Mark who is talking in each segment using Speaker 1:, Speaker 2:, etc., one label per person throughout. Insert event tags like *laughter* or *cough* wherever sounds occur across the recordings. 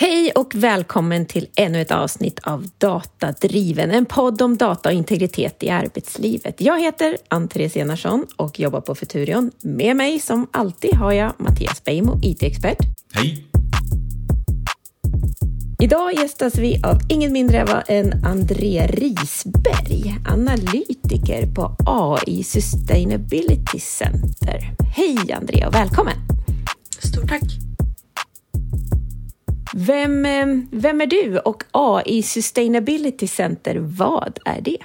Speaker 1: Hej och välkommen till ännu ett avsnitt av Datadriven, en podd om data och integritet i arbetslivet. Jag heter Ann-Therese Enarsson och jobbar på Futurion. Med mig som alltid har jag Mattias Beijmo, IT-expert.
Speaker 2: Hej!
Speaker 1: Idag gästas vi av ingen mindre än André Risberg, analytiker på AI Sustainability Center. Hej André och välkommen!
Speaker 3: Stort tack!
Speaker 1: Vem, eh, vem är du och AI Sustainability Center, vad är det?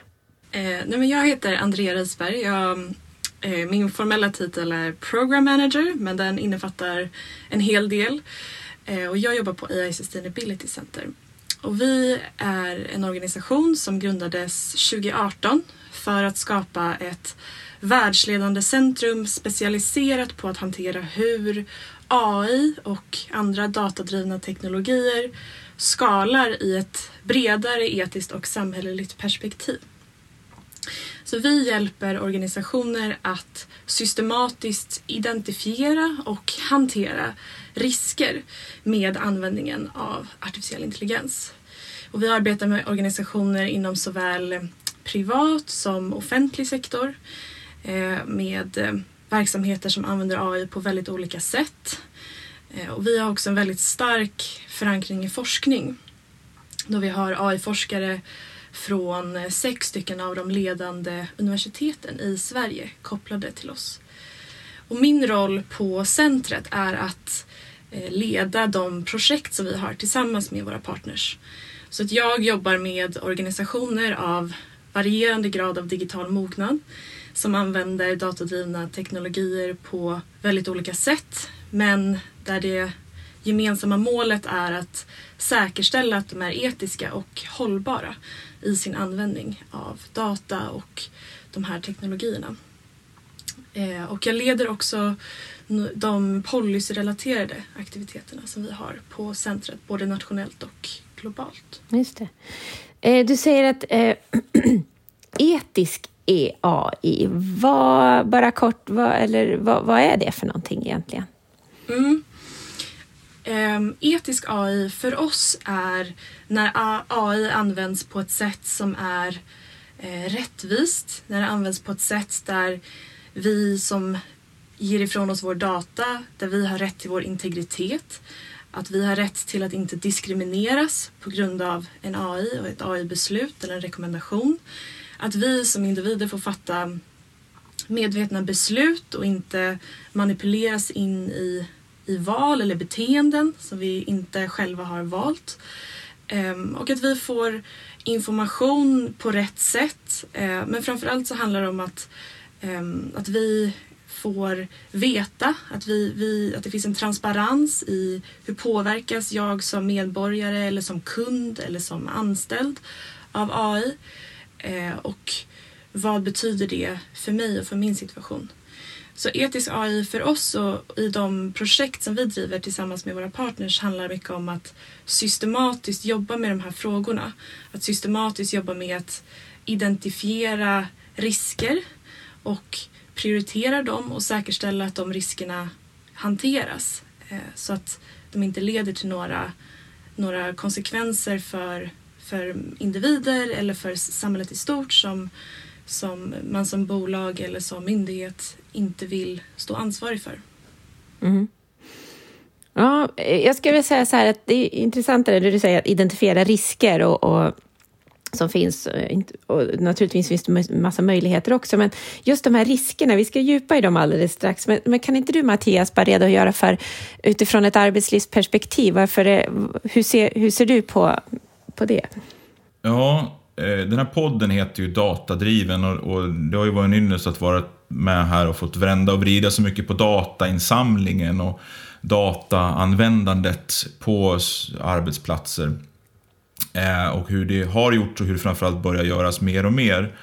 Speaker 3: Eh, nej men jag heter Andrea Risberg. Jag, eh, min formella titel är Program Manager men den innefattar en hel del. Eh, och jag jobbar på AI Sustainability Center. Och vi är en organisation som grundades 2018 för att skapa ett världsledande centrum specialiserat på att hantera hur AI och andra datadrivna teknologier skalar i ett bredare etiskt och samhälleligt perspektiv. Så vi hjälper organisationer att systematiskt identifiera och hantera risker med användningen av artificiell intelligens. Och vi arbetar med organisationer inom såväl privat som offentlig sektor eh, med eh, verksamheter som använder AI på väldigt olika sätt. Eh, och vi har också en väldigt stark förankring i forskning då vi har AI-forskare från eh, sex stycken av de ledande universiteten i Sverige kopplade till oss. Och min roll på centret är att eh, leda de projekt som vi har tillsammans med våra partners. Så att jag jobbar med organisationer av varierande grad av digital mognad som använder datadrivna teknologier på väldigt olika sätt men där det gemensamma målet är att säkerställa att de är etiska och hållbara i sin användning av data och de här teknologierna. Eh, och jag leder också de policyrelaterade aktiviteterna som vi har på centret, både nationellt och globalt.
Speaker 1: Just det. Eh, du säger att eh, *clears throat* etisk AI. Vad, bara kort, vad, eller, vad, vad, är det för någonting egentligen?
Speaker 3: Mm. Um, etisk AI för oss är när AI används på ett sätt som är eh, rättvist, när det används på ett sätt där vi som ger ifrån oss vår data, där vi har rätt till vår integritet, att vi har rätt till att inte diskrimineras på grund av en AI och ett AI-beslut eller en rekommendation att vi som individer får fatta medvetna beslut och inte manipuleras in i, i val eller beteenden som vi inte själva har valt. Um, och att vi får information på rätt sätt. Uh, men framförallt så handlar det om att, um, att vi får veta att, vi, vi, att det finns en transparens i hur påverkas jag som medborgare eller som kund eller som anställd av AI. Eh, och vad betyder det för mig och för min situation? Så etisk AI för oss och i de projekt som vi driver tillsammans med våra partners handlar mycket om att systematiskt jobba med de här frågorna. Att systematiskt jobba med att identifiera risker och prioritera dem och säkerställa att de riskerna hanteras eh, så att de inte leder till några, några konsekvenser för för individer eller för samhället i stort som, som man som bolag eller som myndighet inte vill stå ansvarig för.
Speaker 1: Mm. Ja, jag skulle vilja säga så här att det är intressant det du säger att identifiera risker och, och som finns. Eh, och naturligtvis finns det massa möjligheter också, men just de här riskerna, vi ska djupa i dem alldeles strax. Men, men kan inte du Mattias bara redogöra för utifrån ett arbetslivsperspektiv, varför det, hur, ser, hur ser du på på det?
Speaker 2: Ja, eh, den här podden heter ju Datadriven och, det har ju varit en ynnest att vara med här och fått vända och vrida så mycket på datainsamlingen och dataanvändandet på arbetsplatser. Eh, och hur det har gjorts och hur det framförallt börjar göras mer och mer.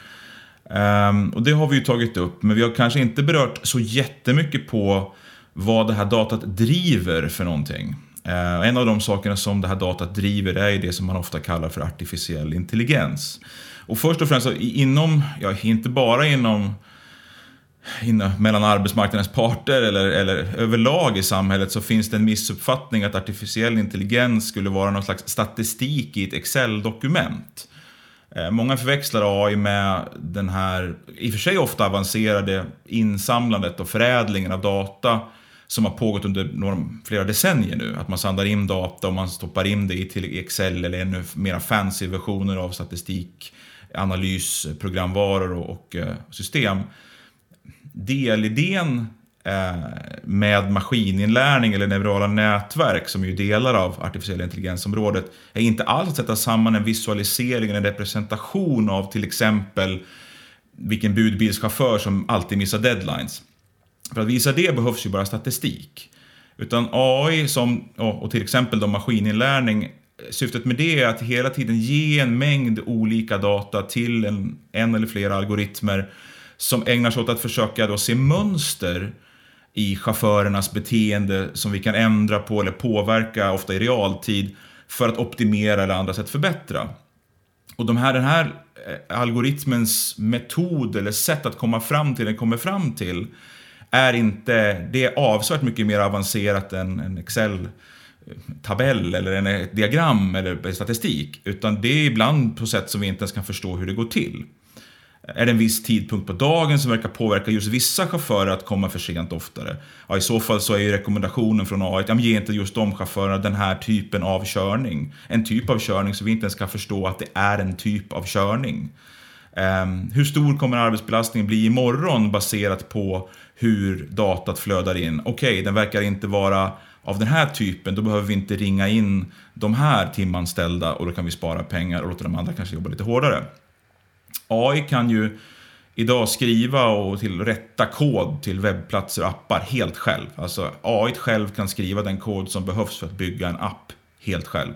Speaker 2: Ehm, och det har vi ju tagit upp, men vi har kanske inte berört så jättemycket på vad det här datat driver för någonting. Eh, en av de sakerna som det här datat driver är det som man ofta kallar för artificiell intelligens. Och först och främst inom, ja inte bara inom mellan arbetsmarknadens parter eller, eller överlag i samhället så finns det en missuppfattning att artificiell intelligens skulle vara någon slags statistik i ett Excel-dokument. Eh, många förväxlar AI med den här, i och för sig ofta avancerade insamlandet och förädlingen av data som har pågått under några, flera decennier nu. Att man samlar in data och man stoppar in det i Excel eller ännu mera fancy versioner av statistik, analys, programvaror och, och eh, system. Delidén eh, med maskininlärning eller neurala nätverk som är ju delar av artificiell intelligensområdet är inte alls att sätta samman en visualisering eller en representation av till exempel vilken budbilschaufför som alltid missar deadlines. För att visa det behövs ju bara statistik. Utan AI som, och till exempel då maskininlärning, syftet med det är att hela tiden ge en mängd olika data till en, en eller flera algoritmer som ägnar sig åt att försöka då se mönster i chaufförernas beteende som vi kan ändra på eller påverka, ofta i realtid, för att optimera eller andra sätt förbättra. Och de här, den här eh, algoritmens metod eller sätt att komma fram till den kommer fram till är inte, det är avsevärt mycket mer avancerat än en Excel-tabell eller en, ett diagram eller statistik. Utan det är ibland på sätt som vi inte ens kan förstå hur det går till. Är det en viss tidpunkt på dagen som verkar påverka just vissa chaufförer att komma för sent oftare? Ja, i så fall så är ju rekommendationen från AI att ge inte just de chaufförerna den här typen av körning. En typ av körning som vi inte ens kan förstå att det är en typ av körning. Um, hur stor kommer arbetsbelastningen bli imorgon baserat på hur datat flödar in? Okej, okay, den verkar inte vara av den här typen, då behöver vi inte ringa in de här timanställda och då kan vi spara pengar och låta de andra kanske jobba lite hårdare. AI kan ju idag skriva och till rätta kod till webbplatser och appar helt själv. Alltså AI själv kan skriva den kod som behövs för att bygga en app helt själv.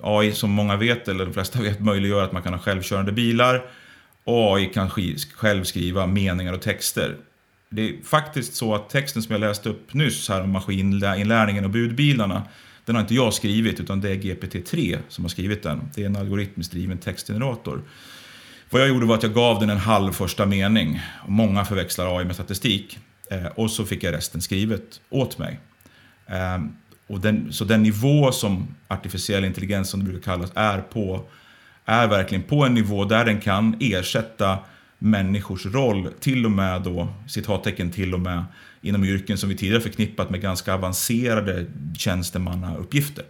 Speaker 2: AI som många vet, eller de flesta vet, möjliggör att man kan ha självkörande bilar. AI kan själv skriva meningar och texter. Det är faktiskt så att texten som jag läste upp nyss här om maskininlärningen och budbilarna, den har inte jag skrivit utan det är GPT-3 som har skrivit den. Det är en algoritmiskt driven textgenerator. Vad jag gjorde var att jag gav den en halv första mening. Många förväxlar AI med statistik. Eh, och så fick jag resten skrivet åt mig. Eh, och den, så den nivå som artificiell intelligens, som det brukar kallas, är på, är verkligen på en nivå där den kan ersätta människors roll, till och med då, citattecken till och med, inom yrken som vi tidigare förknippat med ganska avancerade tjänstemannauppgifter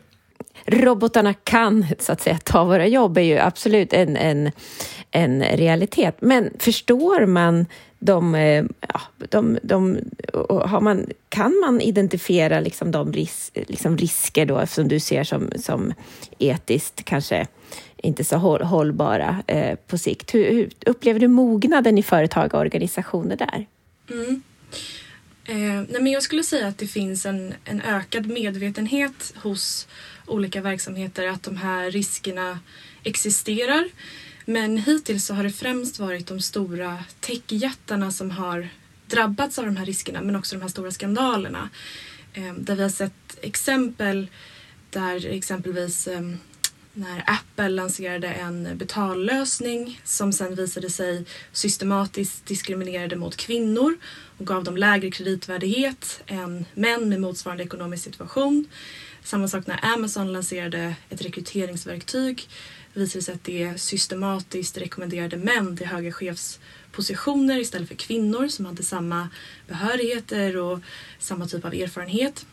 Speaker 1: robotarna kan så att säga ta våra jobb är ju absolut en, en, en realitet. Men förstår man de, eh, ja, de, de, har man, kan man identifiera liksom de ris, liksom risker då, som du ser som, som etiskt kanske inte så hållbara eh, på sikt? Hur, hur, upplever du mognaden i företag och organisationer där?
Speaker 3: Mm. Eh, nej men jag skulle säga att det finns en, en ökad medvetenhet hos olika verksamheter att de här riskerna existerar. Men hittills så har det främst varit de stora techjättarna som har drabbats av de här riskerna men också de här stora skandalerna. Eh, där vi har sett exempel där exempelvis eh, när Apple lanserade en betallösning som sen visade sig systematiskt diskriminerade mot kvinnor och gav dem lägre kreditvärdighet än män med motsvarande ekonomisk situation. Samma sak när Amazon lanserade ett rekryteringsverktyg visade sig att det systematiskt rekommenderade män till höga chefspositioner istället för kvinnor som hade samma behörigheter och samma typ av erfarenhet.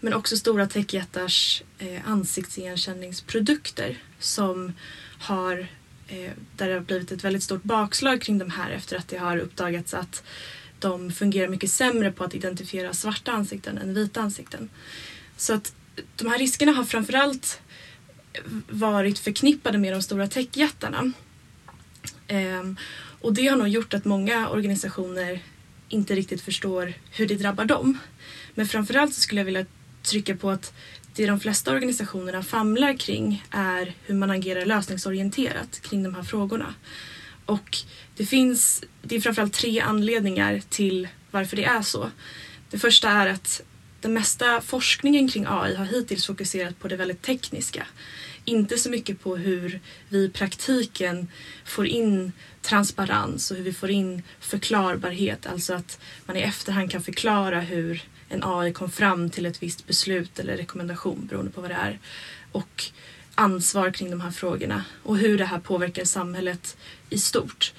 Speaker 3: Men också stora techjättars eh, ansiktsigenkänningsprodukter som har eh, där det har blivit ett väldigt stort bakslag kring de här efter att det har uppdagats att de fungerar mycket sämre på att identifiera svarta ansikten än vita ansikten. Så att de här riskerna har framförallt varit förknippade med de stora techjättarna. Eh, och det har nog gjort att många organisationer inte riktigt förstår hur det drabbar dem. Men framförallt så skulle jag vilja trycka på att det de flesta organisationerna famlar kring är hur man agerar lösningsorienterat kring de här frågorna. Och det finns, det är framförallt tre anledningar till varför det är så. Det första är att den mesta forskningen kring AI har hittills fokuserat på det väldigt tekniska. Inte så mycket på hur vi i praktiken får in transparens och hur vi får in förklarbarhet. Alltså att man i efterhand kan förklara hur en AI kom fram till ett visst beslut eller rekommendation beroende på vad det är. Och ansvar kring de här frågorna och hur det här påverkar samhället i stort.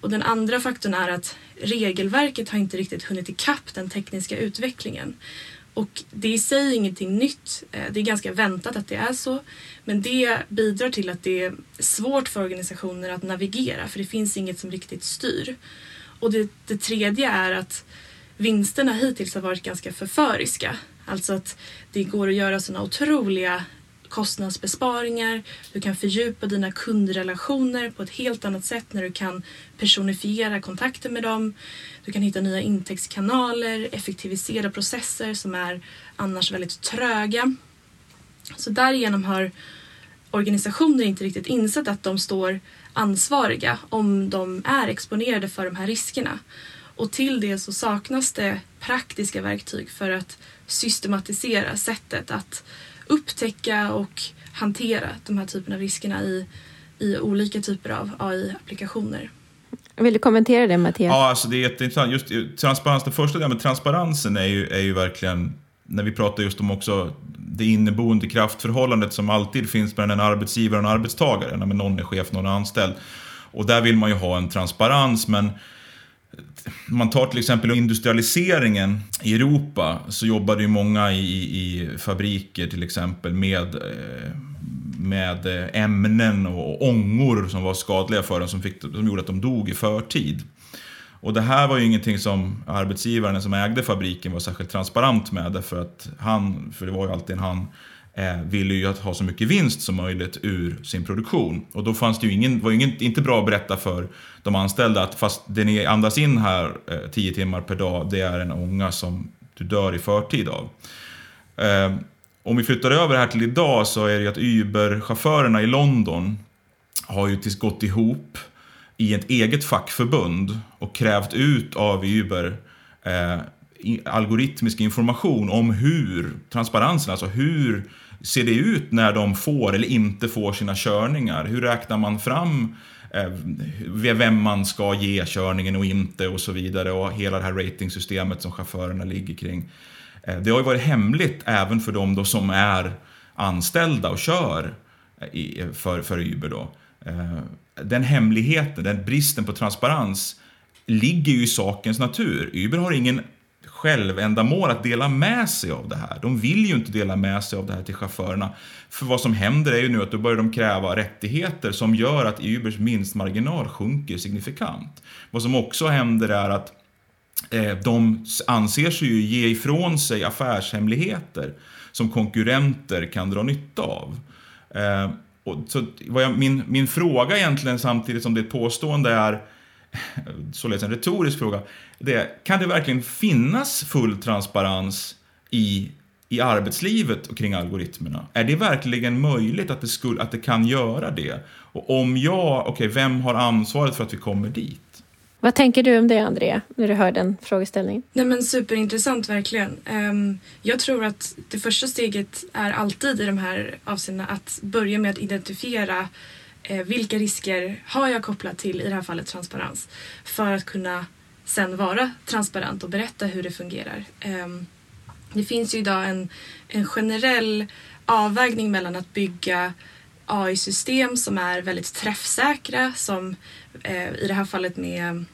Speaker 3: Och den andra faktorn är att regelverket har inte riktigt hunnit ikapp den tekniska utvecklingen. Och det är i sig ingenting nytt. Eh, det är ganska väntat att det är så. Men det bidrar till att det är svårt för organisationer att navigera för det finns inget som riktigt styr. Och det, det tredje är att vinsterna hittills har varit ganska förföriska. Alltså att det går att göra sådana otroliga kostnadsbesparingar, du kan fördjupa dina kundrelationer på ett helt annat sätt när du kan personifiera kontakter med dem. Du kan hitta nya intäktskanaler, effektivisera processer som är annars väldigt tröga. Så därigenom har organisationer inte riktigt insett att de står ansvariga om de är exponerade för de här riskerna. Och till det så saknas det praktiska verktyg för att systematisera sättet att upptäcka och hantera de här typerna av riskerna i, i olika typer av AI-applikationer.
Speaker 1: Vill du kommentera det Mattias?
Speaker 2: Ja, alltså det är jätteintressant. Just transparens, den första delen med transparensen är ju, är ju verkligen, när vi pratar just om också det inneboende kraftförhållandet som alltid finns mellan en arbetsgivare och en arbetstagare, när någon är chef, någon är anställd. Och där vill man ju ha en transparens, men man tar till exempel industrialiseringen i Europa så jobbade ju många i, i fabriker till exempel med, eh, med eh, ämnen och ångor som var skadliga för dem som, fick, som gjorde att de dog i förtid. Och det här var ju ingenting som arbetsgivaren som ägde fabriken var särskilt transparent med därför att han, för det var ju alltid en han, eh, ville ju ha så mycket vinst som möjligt ur sin produktion. Och då fanns det ju ingen, var ju inte bra att berätta för de anställda att fast det ni andas in här eh, 10 timmar per dag, det är en ånga som du dör i förtid av. Eh, om vi flyttar över här till idag så är det ju att Uber-chaufförerna i London har ju tills gått ihop i ett eget fackförbund och krävt ut av Uber eh, algoritmisk information om hur, transparensen, alltså hur ser det ut när de får eller inte får sina körningar? Hur räknar man fram eh, vem man ska ge körningen och inte och så vidare och hela det här ratingsystemet som chaufförerna ligger kring. Eh, det har ju varit hemligt även för de då som är anställda och kör eh, för, för Uber. Då. Den hemligheten, den bristen på transparens ligger ju i sakens natur. Uber har ingen självändamål att dela med sig av det här. De vill ju inte dela med sig av det här till chaufförerna. För vad som händer är ju nu att då börjar de kräva rättigheter som gör att Ubers vinstmarginal sjunker signifikant. Vad som också händer är att eh, de anser sig ju ge ifrån sig affärshemligheter som konkurrenter kan dra nytta av. Eh, och så jag, min, min fråga egentligen samtidigt som det är ett påstående är *laughs* således en retorisk fråga, det är, kan det verkligen finnas full transparens i, i arbetslivet och kring algoritmerna? Är det verkligen möjligt att det, skulle, att det kan göra det? Och om ja, okej, okay, vem har ansvaret för att vi kommer dit?
Speaker 1: Vad tänker du om det, Andrea, när du hör den frågeställningen?
Speaker 3: Nej, men superintressant, verkligen. Um, jag tror att det första steget är alltid i de här avseendena att börja med att identifiera Eh, vilka risker har jag kopplat till, i det här fallet transparens, för att kunna sen vara transparent och berätta hur det fungerar. Eh, det finns ju idag en, en generell avvägning mellan att bygga AI-system som är väldigt träffsäkra som eh, i det här fallet med,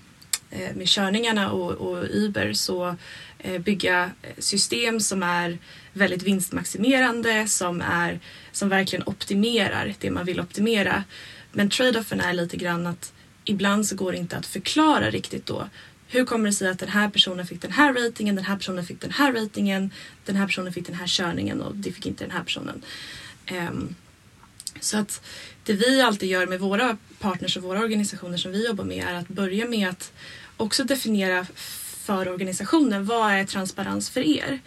Speaker 3: eh, med körningarna och, och Uber så eh, bygga system som är väldigt vinstmaximerande som, är, som verkligen optimerar det man vill optimera. Men trade-offen är lite grann att ibland så går det inte att förklara riktigt då hur kommer det sig att den här personen fick den här ratingen, den här personen fick den här ratingen, den här personen fick den här körningen och det fick inte den här personen. Um, så att det vi alltid gör med våra partners och våra organisationer som vi jobbar med är att börja med att också definiera för organisationen vad är transparens för er?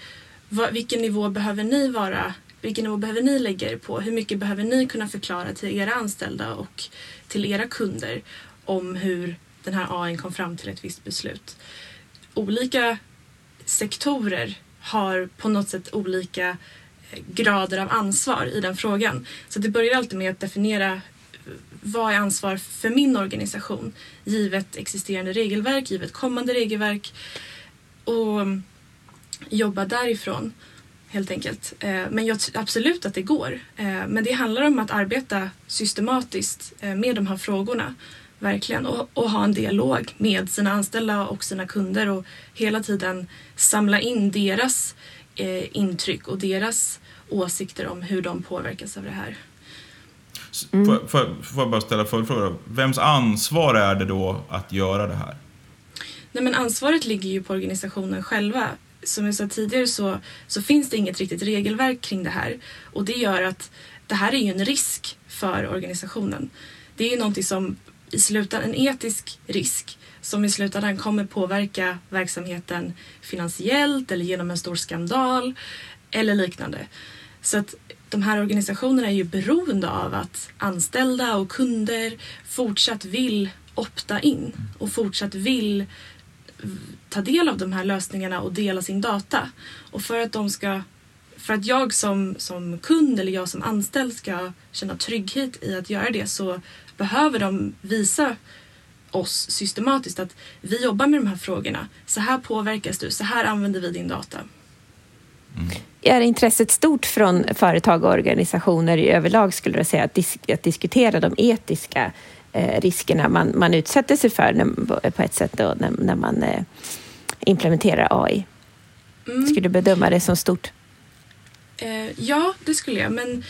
Speaker 3: Vilken nivå behöver ni vara vilken nivå behöver ni lägga er på? Hur mycket behöver ni kunna förklara till era anställda och till era kunder om hur den här AI kom fram till ett visst beslut? Olika sektorer har på något sätt olika eh, grader av ansvar i den frågan. Så det börjar alltid med att definiera eh, vad är ansvar för min organisation givet existerande regelverk, givet kommande regelverk och mm, jobba därifrån helt enkelt. Eh, men jag tror absolut att det går. Eh, men det handlar om att arbeta systematiskt eh, med de här frågorna. Verkligen. Och, och ha en dialog med sina anställda och sina kunder och hela tiden samla in deras intryck och deras åsikter om hur de påverkas av det här.
Speaker 2: Mm. Får, får, får jag bara ställa följdfrågor? Vems ansvar är det då att göra det här?
Speaker 3: Nej, men ansvaret ligger ju på organisationen själva. Som jag sa tidigare så, så finns det inget riktigt regelverk kring det här och det gör att det här är ju en risk för organisationen. Det är ju någonting som i slutändan, en etisk risk som i slutändan kommer påverka verksamheten finansiellt eller genom en stor skandal eller liknande. Så att de här organisationerna är ju beroende av att anställda och kunder fortsatt vill opta in och fortsatt vill ta del av de här lösningarna och dela sin data. Och för att de ska för att jag som, som kund eller jag som anställd ska känna trygghet i att göra det så behöver de visa oss systematiskt att vi jobbar med de här frågorna. Så här påverkas du, så här använder vi din data.
Speaker 1: Mm. Är intresset stort från företag och organisationer i överlag skulle du säga att, dis att diskutera de etiska riskerna man, man utsätter sig för när, på ett sätt då, när, när man eh, implementerar AI? Mm. Skulle du bedöma det som stort?
Speaker 3: Eh, ja, det skulle jag. Men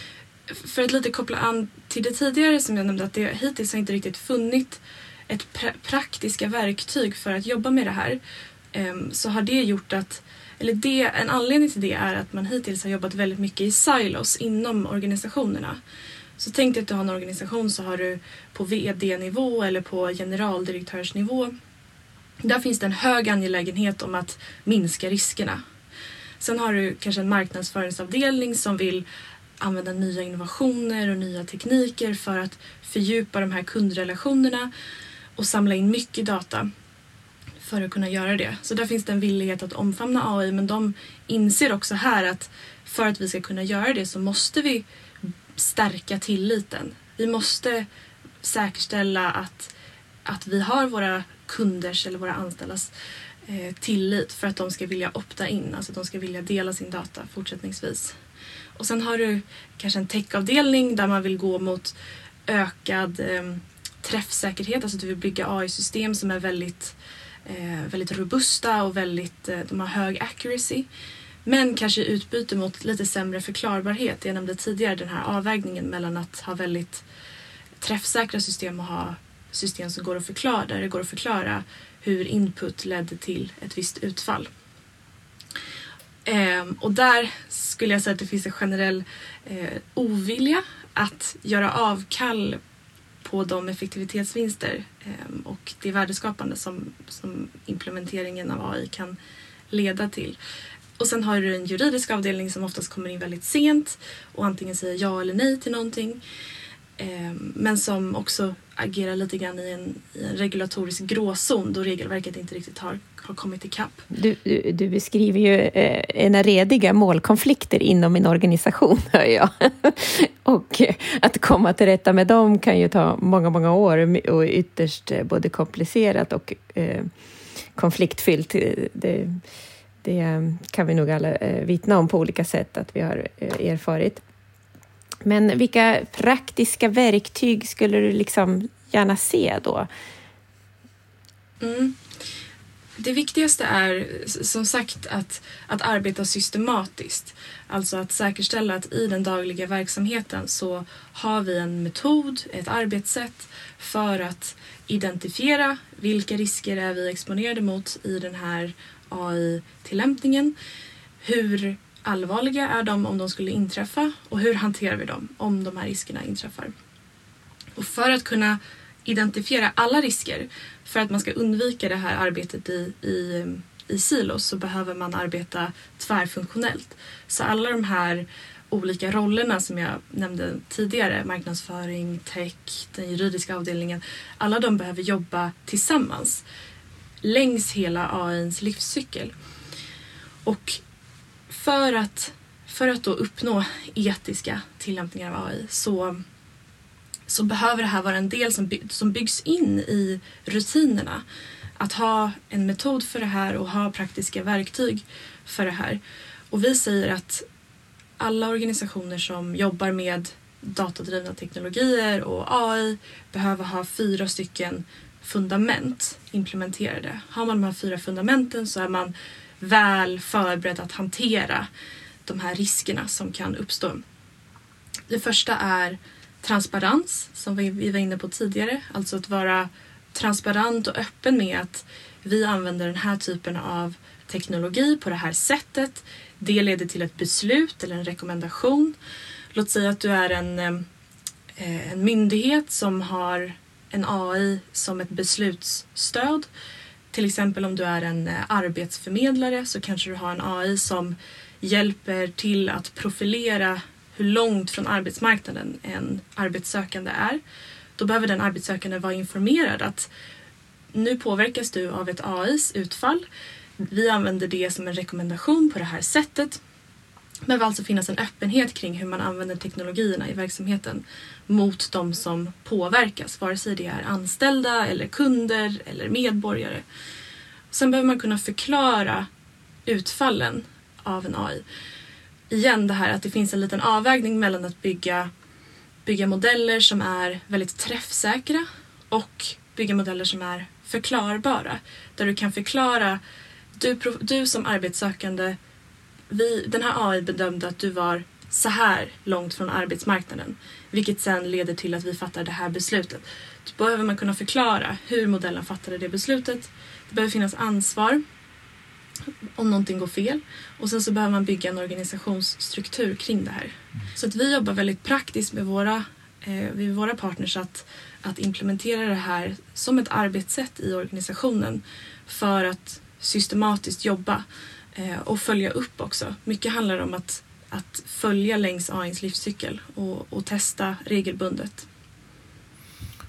Speaker 3: för att lite koppla an till det tidigare som jag nämnde att det hittills har inte riktigt funnit ett pra praktiska verktyg för att jobba med det här. Um, så har det gjort att, eller det, en anledning till det är att man hittills har jobbat väldigt mycket i silos inom organisationerna. Så tänk dig att du har en organisation så har du på VD-nivå eller på generaldirektörsnivå. Där finns det en hög angelägenhet om att minska riskerna. Sen har du kanske en marknadsföringsavdelning som vill använda nya innovationer och nya tekniker för att fördjupa de här kundrelationerna och samla in mycket data för att kunna göra det. Så där finns det en villighet att omfamna AI men de inser också här att för att vi ska kunna göra det så måste vi stärka tilliten. Vi måste säkerställa att, att vi har våra kunders eller våra anställdas eh, tillit för att de ska vilja opta in, alltså att de ska vilja dela sin data fortsättningsvis. Och sen har du kanske en techavdelning där man vill gå mot ökad eh, träffsäkerhet, alltså att du vill bygga AI-system som är väldigt, eh, väldigt robusta och väldigt, eh, de har hög accuracy. Men kanske i utbyte mot lite sämre förklarbarhet. Jag nämnde tidigare den här avvägningen mellan att ha väldigt träffsäkra system och ha system som går att förklara, där det går att förklara hur input ledde till ett visst utfall. Ehm, och där skulle jag säga att det finns en generell eh, ovilja att göra avkall på de effektivitetsvinster eh, och det värdeskapande som, som implementeringen av AI kan leda till. Och sen har du en juridisk avdelning som oftast kommer in väldigt sent och antingen säger ja eller nej till någonting. Ehm, men som också agerar lite grann i en, i en regulatorisk gråzon då regelverket inte riktigt har, har kommit ikapp.
Speaker 1: Du, du, du beskriver ju eh, ena rediga målkonflikter inom en organisation, *laughs* hör jag. och eh, att komma till rätta med dem kan ju ta många, många år och ytterst eh, både komplicerat och eh, konfliktfyllt. Det, det kan vi nog alla eh, vittna om på olika sätt att vi har eh, erfarit. Men vilka praktiska verktyg skulle du liksom gärna se då?
Speaker 3: Mm. Det viktigaste är som sagt att, att arbeta systematiskt. Alltså att säkerställa att i den dagliga verksamheten så har vi en metod, ett arbetssätt för att identifiera vilka risker är vi exponerade mot i den här AI-tillämpningen. Hur allvarliga är de om de skulle inträffa och hur hanterar vi dem om de här riskerna inträffar? Och för att kunna identifiera alla risker, för att man ska undvika det här arbetet i, i, i silos så behöver man arbeta tvärfunktionellt. Så alla de här olika rollerna som jag nämnde tidigare, marknadsföring, tech, den juridiska avdelningen, alla de behöver jobba tillsammans längs hela AIns livscykel. Och för att, för att då uppnå etiska tillämpningar av AI så, så behöver det här vara en del som, by, som byggs in i rutinerna. Att ha en metod för det här och ha praktiska verktyg för det här. Och vi säger att alla organisationer som jobbar med datadrivna teknologier och AI behöver ha fyra stycken fundament implementerade. Har man de här fyra fundamenten så är man väl förberedd att hantera de här riskerna som kan uppstå. Det första är transparens, som vi var inne på tidigare. Alltså att vara transparent och öppen med att vi använder den här typen av teknologi på det här sättet. Det leder till ett beslut eller en rekommendation. Låt säga att du är en, eh, en myndighet som har en AI som ett beslutsstöd. Till exempel om du är en eh, arbetsförmedlare så kanske du har en AI som hjälper till att profilera hur långt från arbetsmarknaden en arbetssökande är. Då behöver den arbetssökande vara informerad att nu påverkas du av ett AIs utfall. Vi använder det som en rekommendation på det här sättet. Det behöver alltså finnas en öppenhet kring hur man använder teknologierna i verksamheten mot de som påverkas, vare sig det är anställda eller kunder eller medborgare. Sen behöver man kunna förklara utfallen av en AI. Igen det här att det finns en liten avvägning mellan att bygga, bygga modeller som är väldigt träffsäkra och bygga modeller som är förklarbara. Där du kan förklara, du, du som arbetssökande, vi, den här AI bedömde att du var så här långt från arbetsmarknaden. Vilket sen leder till att vi fattar det här beslutet. Då behöver man kunna förklara hur modellen fattade det beslutet. Det behöver finnas ansvar om någonting går fel. Och sen så behöver man bygga en organisationsstruktur kring det här. Så att vi jobbar väldigt praktiskt med våra, eh, med våra partners att, att implementera det här som ett arbetssätt i organisationen för att systematiskt jobba Eh, och följa upp också. Mycket handlar om att att följa längs AIns livscykel och, och testa regelbundet.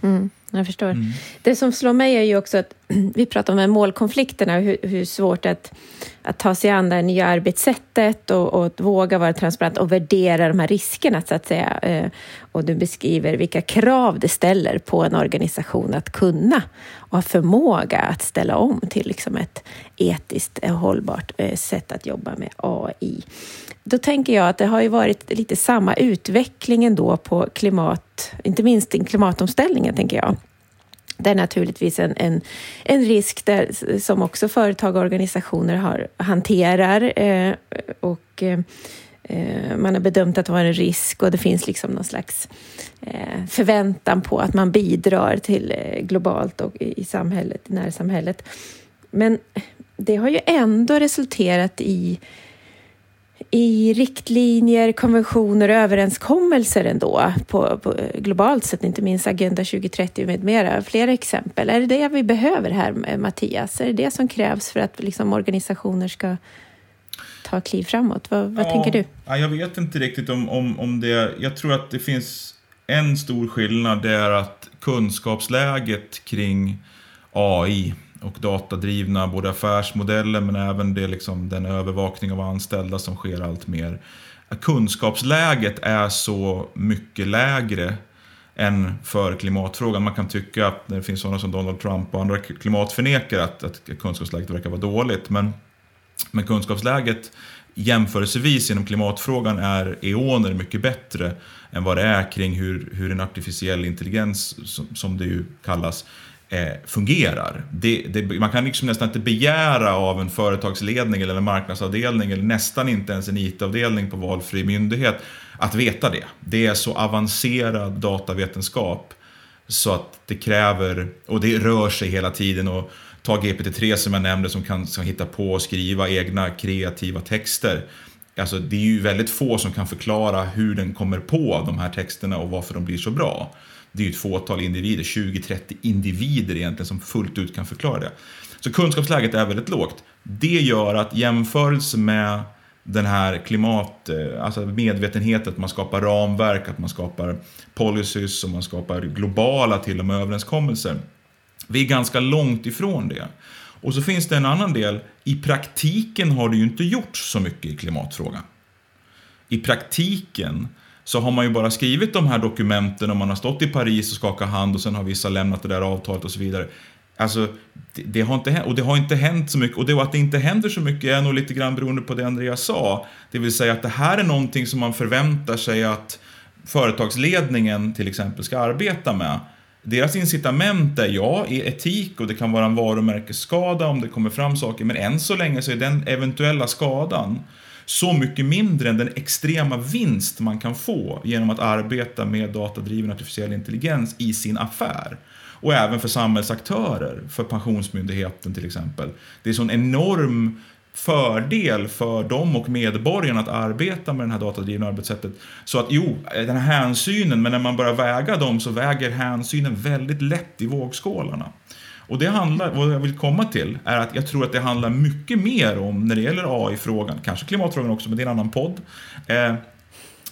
Speaker 1: Mm, jag förstår. Mm. Det som slår mig är ju också att *clears throat* vi pratar om målkonflikterna hur, hur svårt det att, att ta sig an det nya arbetssättet och, och våga vara transparent och värdera de här riskerna, så att säga. Eh, och du beskriver vilka krav det ställer på en organisation att kunna och ha förmåga att ställa om till liksom ett etiskt hållbart eh, sätt att jobba med AI. Då tänker jag att det har ju varit lite samma utveckling ändå på klimat, inte minst i klimatomställningen, tänker jag. Det är naturligtvis en, en, en risk där, som också företag och organisationer har, hanterar eh, och eh, eh, man har bedömt att det var en risk och det finns liksom någon slags eh, förväntan på att man bidrar till eh, globalt och i samhället, i närsamhället. Men det har ju ändå resulterat i i riktlinjer, konventioner och överenskommelser ändå på, på, globalt sett, inte minst Agenda 2030 med mera. Flera exempel. Är det det vi behöver här, Mattias? Är det det som krävs för att liksom, organisationer ska ta kliv framåt? Vad, vad ja, tänker du?
Speaker 2: Ja, jag vet inte riktigt om, om, om det. Jag tror att det finns en stor skillnad. Det är att kunskapsläget kring AI och datadrivna både affärsmodeller men även det, liksom, den övervakning av anställda som sker allt mer. Kunskapsläget är så mycket lägre än för klimatfrågan. Man kan tycka att det finns sådana som Donald Trump och andra klimatförnekare att, att kunskapsläget verkar vara dåligt. Men, men kunskapsläget jämförelsevis inom klimatfrågan är eoner mycket bättre än vad det är kring hur, hur en artificiell intelligens, som, som det ju kallas, Eh, fungerar. Det, det, man kan liksom nästan inte begära av en företagsledning eller en marknadsavdelning eller nästan inte ens en IT-avdelning på valfri myndighet att veta det. Det är så avancerad datavetenskap så att det kräver, och det rör sig hela tiden och ta GPT-3 som jag nämnde som kan, som hitta på och skriva egna kreativa texter. Alltså det är ju väldigt få som kan förklara hur den kommer på de här texterna och varför de blir så bra det är ju ett fåtal individer, 20-30 individer egentligen som fullt ut kan förklara det. Så kunskapsläget är väldigt lågt. Det gör att jämförelse med den här klimat, eh, alltså medvetenheten, att man skapar ramverk, att man skapar policies och man skapar globala till och med överenskommelser. Vi är ganska långt ifrån det. Och så finns det en annan del, i praktiken har det ju inte gjorts så mycket i klimatfrågan. I praktiken så har man ju bara skrivit de här dokumenten och man har stått i Paris och skakat hand och sen har vissa lämnat det där avtalet och så vidare. Alltså, det, det, har inte hänt, och det har inte hänt så mycket. Och det, att det inte händer så mycket är nog lite grann beroende på det Andreas sa. Det vill säga att det här är någonting som man förväntar sig att företagsledningen till exempel ska arbeta med. Deras incitament är ja, i etik och det kan vara en varumärkesskada om det kommer fram saker, men än så länge så är den eventuella skadan så mycket mindre än den extrema vinst man kan få genom att arbeta med datadriven artificiell intelligens i sin affär. Och även för samhällsaktörer, för Pensionsmyndigheten till exempel. Det är sån enorm fördel för dem och medborgarna att arbeta med det här datadrivna arbetssättet. Så att jo, den här hänsynen, men när man börjar väga dem så väger hänsynen väldigt lätt i vågskålarna. Och det handlar, vad jag vill komma till, är att jag tror att det handlar mycket mer om, när det gäller AI-frågan, kanske klimatfrågan också, men det är en annan podd. Eh,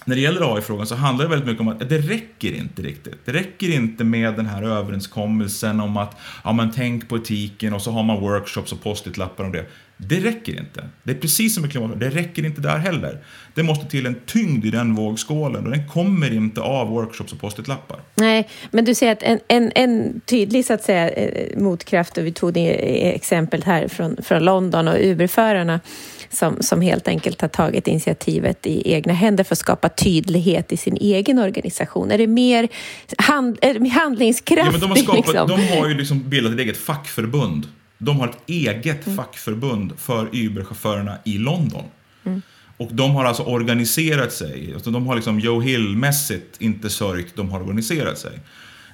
Speaker 2: när det gäller AI-frågan så handlar det väldigt mycket om att det räcker inte riktigt. Det räcker inte med den här överenskommelsen om att ja, men tänk på etiken och så har man workshops och post-it-lappar om det. Det räcker inte. Det är precis som med klimatet, det räcker inte där heller. Det måste till en tyngd i den vågskålen och den kommer inte av workshops och post-it-lappar.
Speaker 1: Nej, men du säger att en, en, en tydlig så att säga, eh, motkraft, och vi tog det exempel här från, från London och Uberförarna som, som helt enkelt har tagit initiativet i egna händer för att skapa tydlighet i sin egen organisation. Är det mer hand, är handlingskraftigt?
Speaker 2: Ja, men de, har skapat, liksom? de har ju liksom bildat ett eget fackförbund de har ett eget mm. fackförbund för Uber-chaufförerna i London. Mm. Och de har alltså organiserat sig. Alltså de har liksom Joe Hill-mässigt inte sörjt, de har organiserat sig.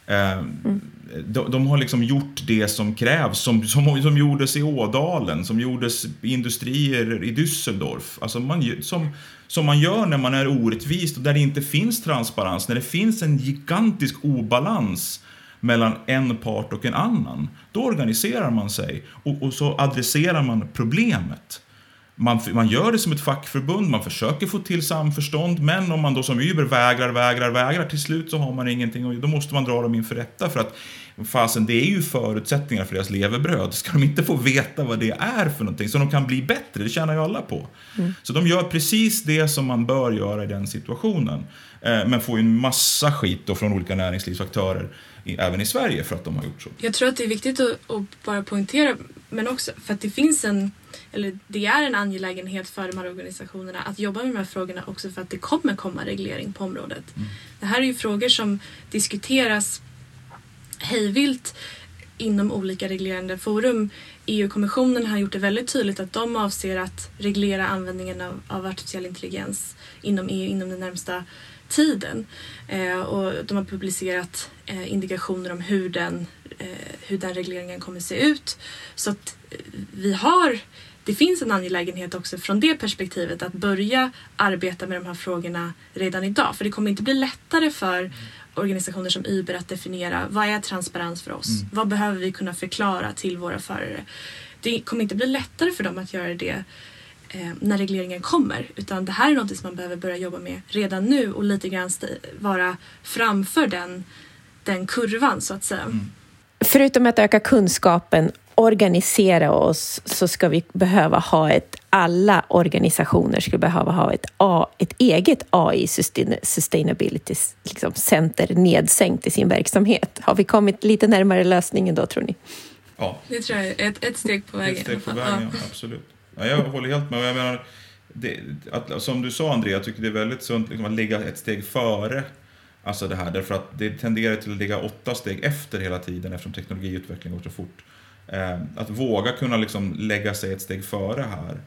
Speaker 2: Eh, mm. de, de, har liksom gjort det som krävs, som, som, som gjordes i Ådalen, som gjordes i industrier i Düsseldorf. Alltså man, som, som man gör när man är orättvist och där det inte finns transparens, när det finns en gigantisk obalans mellan en part och en annan. Då organiserar man sig och, och så adresserar man problemet. Man, man gör det som ett fackförbund, man försöker få till samförstånd, men om man då som Uber vägrar, vägrar, vägrar, till slut så har man ingenting och då måste man dra dem inför rätta för att fasen, det är ju förutsättningar för deras levebröd. *laughs* Ska de inte få veta vad det är för någonting så de kan bli bättre, det tjänar ju alla på. Mm. Så de gör precis det som man bör göra i den situationen. Eh, men får ju en massa skit då från olika näringslivsaktörer även i Sverige för att de har gjort så.
Speaker 3: Jag tror att det är viktigt att, att bara poängtera, men också för att det finns en, eller det är en angelägenhet för de här organisationerna att jobba med de här frågorna också för att det kommer komma reglering på området. Mm. Det här är ju frågor som diskuteras hejvilt inom olika reglerande forum. EU-kommissionen har gjort det väldigt tydligt att de avser att reglera användningen av, av artificiell intelligens inom EU inom den närmsta tiden. Eh, och de har publicerat eh, indikationer om hur den, eh, hur den regleringen kommer se ut. Så att vi har det finns en angelägenhet också från det perspektivet att börja arbeta med de här frågorna redan idag. För det kommer inte bli lättare för organisationer som Uber att definiera vad är transparens för oss? Mm. Vad behöver vi kunna förklara till våra förare? Det kommer inte bli lättare för dem att göra det eh, när regleringen kommer. Utan det här är något som man behöver börja jobba med redan nu och lite grann vara framför den, den kurvan så att säga. Mm.
Speaker 1: Förutom att öka kunskapen, organisera oss, så ska vi behöva ha ett, alla organisationer skulle behöva ha ett, A, ett eget AI Sustainability liksom, Center nedsänkt i sin verksamhet. Har vi kommit lite närmare lösningen då, tror ni?
Speaker 3: Ja. Det tror jag är ett, ett steg på vägen.
Speaker 2: Ett steg på vägen, ja, absolut. Ja, jag håller helt med. Jag menar, det, att, som du sa André, jag tycker det är väldigt sunt liksom, att ligga ett steg före alltså det här. Därför att det tenderar till att ligga åtta steg efter hela tiden eftersom teknologiutvecklingen går så fort. Eh, att våga kunna liksom lägga sig ett steg före här.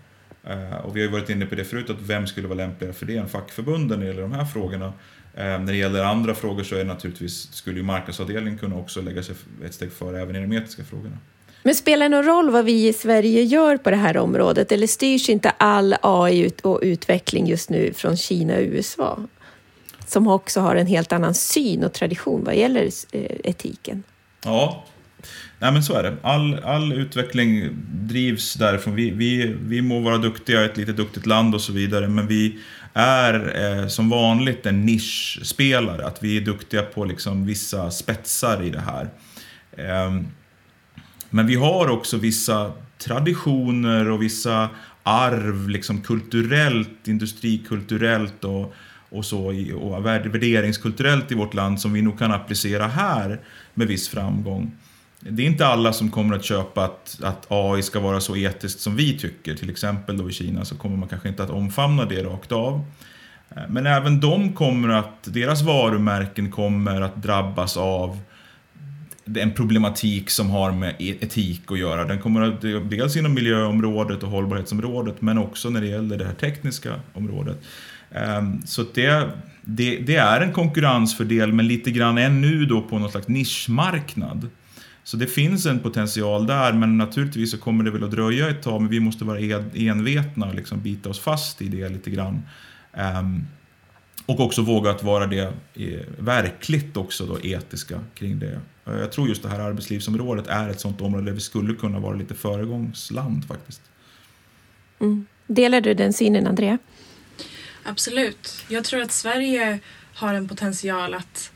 Speaker 2: Eh, och vi har ju varit inne på det förut, att vem skulle vara lämpligare för det än fackförbunden när det gäller de här frågorna. Eh, när det gäller andra frågor så är naturligtvis, skulle ju marknadsavdelningen kunna också lägga sig ett steg före även i de etiska frågorna.
Speaker 1: Men spelar det någon roll vad vi i Sverige gör på det här området eller styrs inte all AI och utveckling just nu från Kina och USA? Som också har en helt annan syn och tradition vad gäller eh, etiken.
Speaker 2: Ja, Nej, men så är det. All, all utveckling drivs därifrån. Vi, vi, vi må vara duktiga, ett litet duktigt land och så vidare, men vi är eh, som vanligt en nischspelare. Att vi är duktiga på liksom vissa spetsar i det här. Eh, men vi har också vissa traditioner och vissa arv, liksom kulturellt, industrikulturellt och, och så, och värderingskulturellt i vårt land som vi nog kan applicera här med viss framgång. Det är inte alla som kommer att köpa att, att AI ska vara så etiskt som vi tycker. Till exempel då i Kina så kommer man kanske inte att omfamna det rakt av. Eh, men även de kommer att, deras varumärken kommer att drabbas av en problematik som har med e- etik att göra. Den kommer att, eh, dels inom miljöområdet och hållbarhetsområdet men också när det gäller det här tekniska området. Ehm, så det, det, det är en konkurrensfördel men lite grann ännu då på någon slags nischmarknad. Så det finns en potential där men naturligtvis så kommer det väl att dröja ett tag men vi måste vara envetna och liksom bita oss fast i det lite grann. Ehm, och också våga att vara det verkligt också då etiska kring det. Jag tror just det här arbetslivsområdet är ett sånt område där vi skulle kunna vara lite föregångsland faktiskt.
Speaker 1: Mm. Delar du den synen, Andrea?
Speaker 3: Absolut. Jag tror att Sverige har en potential att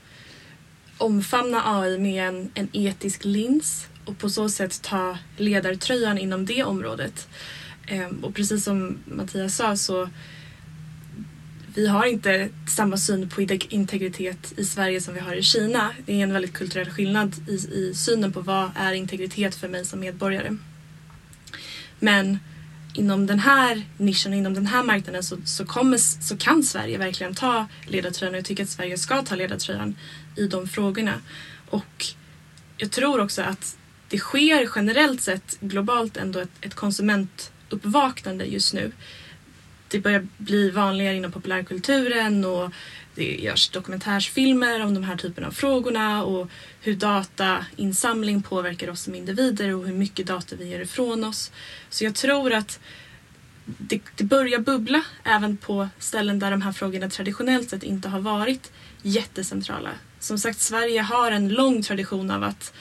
Speaker 3: omfamna AI med en, en etisk lins och på så sätt ta ledartröjan inom det området. Ehm, och precis som Mattias sa så vi har inte samma syn på integritet i Sverige som vi har i Kina. Det är en väldigt kulturell skillnad i, i synen på vad är integritet för mig som medborgare. Men inom den här nischen, inom den här marknaden så, så, kommer, så kan Sverige verkligen ta ledartröjan och jag tycker att Sverige ska ta ledartröjan i de frågorna. Och jag tror också att det sker generellt sett globalt ändå ett, ett konsumentuppvaknande just nu det börjar bli vanligare inom populärkulturen och det görs dokumentärsfilmer om de här typerna av frågorna och hur datainsamling påverkar oss som individer och hur mycket data vi ger ifrån oss. Så jag tror att det, det börjar bubbla även på ställen där de här frågorna traditionellt sett inte har varit jättecentrala. Som sagt, Sverige har en lång tradition av att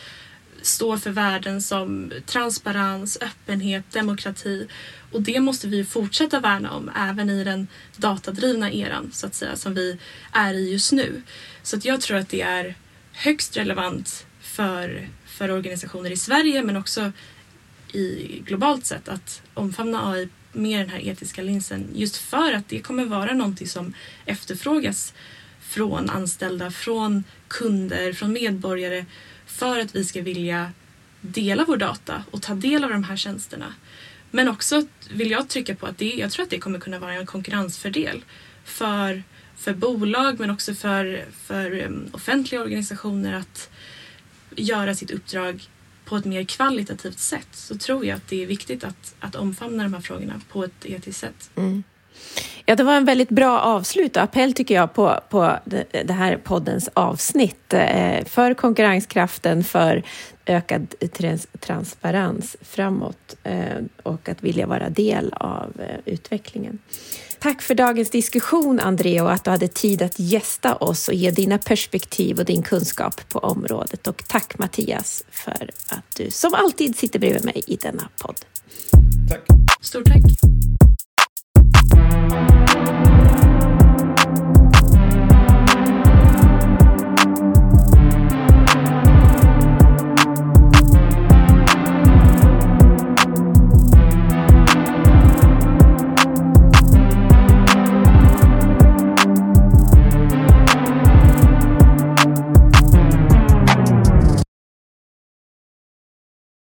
Speaker 3: står för värden som transparens, öppenhet, demokrati och det måste vi fortsätta värna om även i den datadrivna eran så att säga som vi är i just nu. Så att jag tror att det är högst relevant för, för organisationer i Sverige men också i globalt sett att omfamna AI med den här etiska linsen just för att det kommer vara någonting som efterfrågas från anställda, från kunder, från medborgare för att vi ska vilja dela vår data och ta del av de här tjänsterna. Men också vill jag trycka på att det, jag tror att det kommer kunna vara en konkurrensfördel för, för bolag men också för, för um, offentliga organisationer att göra sitt uppdrag på ett mer kvalitativt sätt så tror jag att det är viktigt att, att omfamna de här frågorna på ett etiskt sätt. Mm.
Speaker 1: Ja, det var en väldigt bra avslut och appell tycker jag på, på det här poddens avsnitt eh, för konkurrenskraften, för ökad trans transparens framåt eh, och att vilja vara del av eh, utvecklingen. Tack för dagens diskussion, André, och att du hade tid att gästa oss och ge dina perspektiv och din kunskap på området. Och tack, Mattias, för att du som alltid sitter bredvid mig i denna podd.
Speaker 2: Tack.
Speaker 3: Stort tack. Thank you.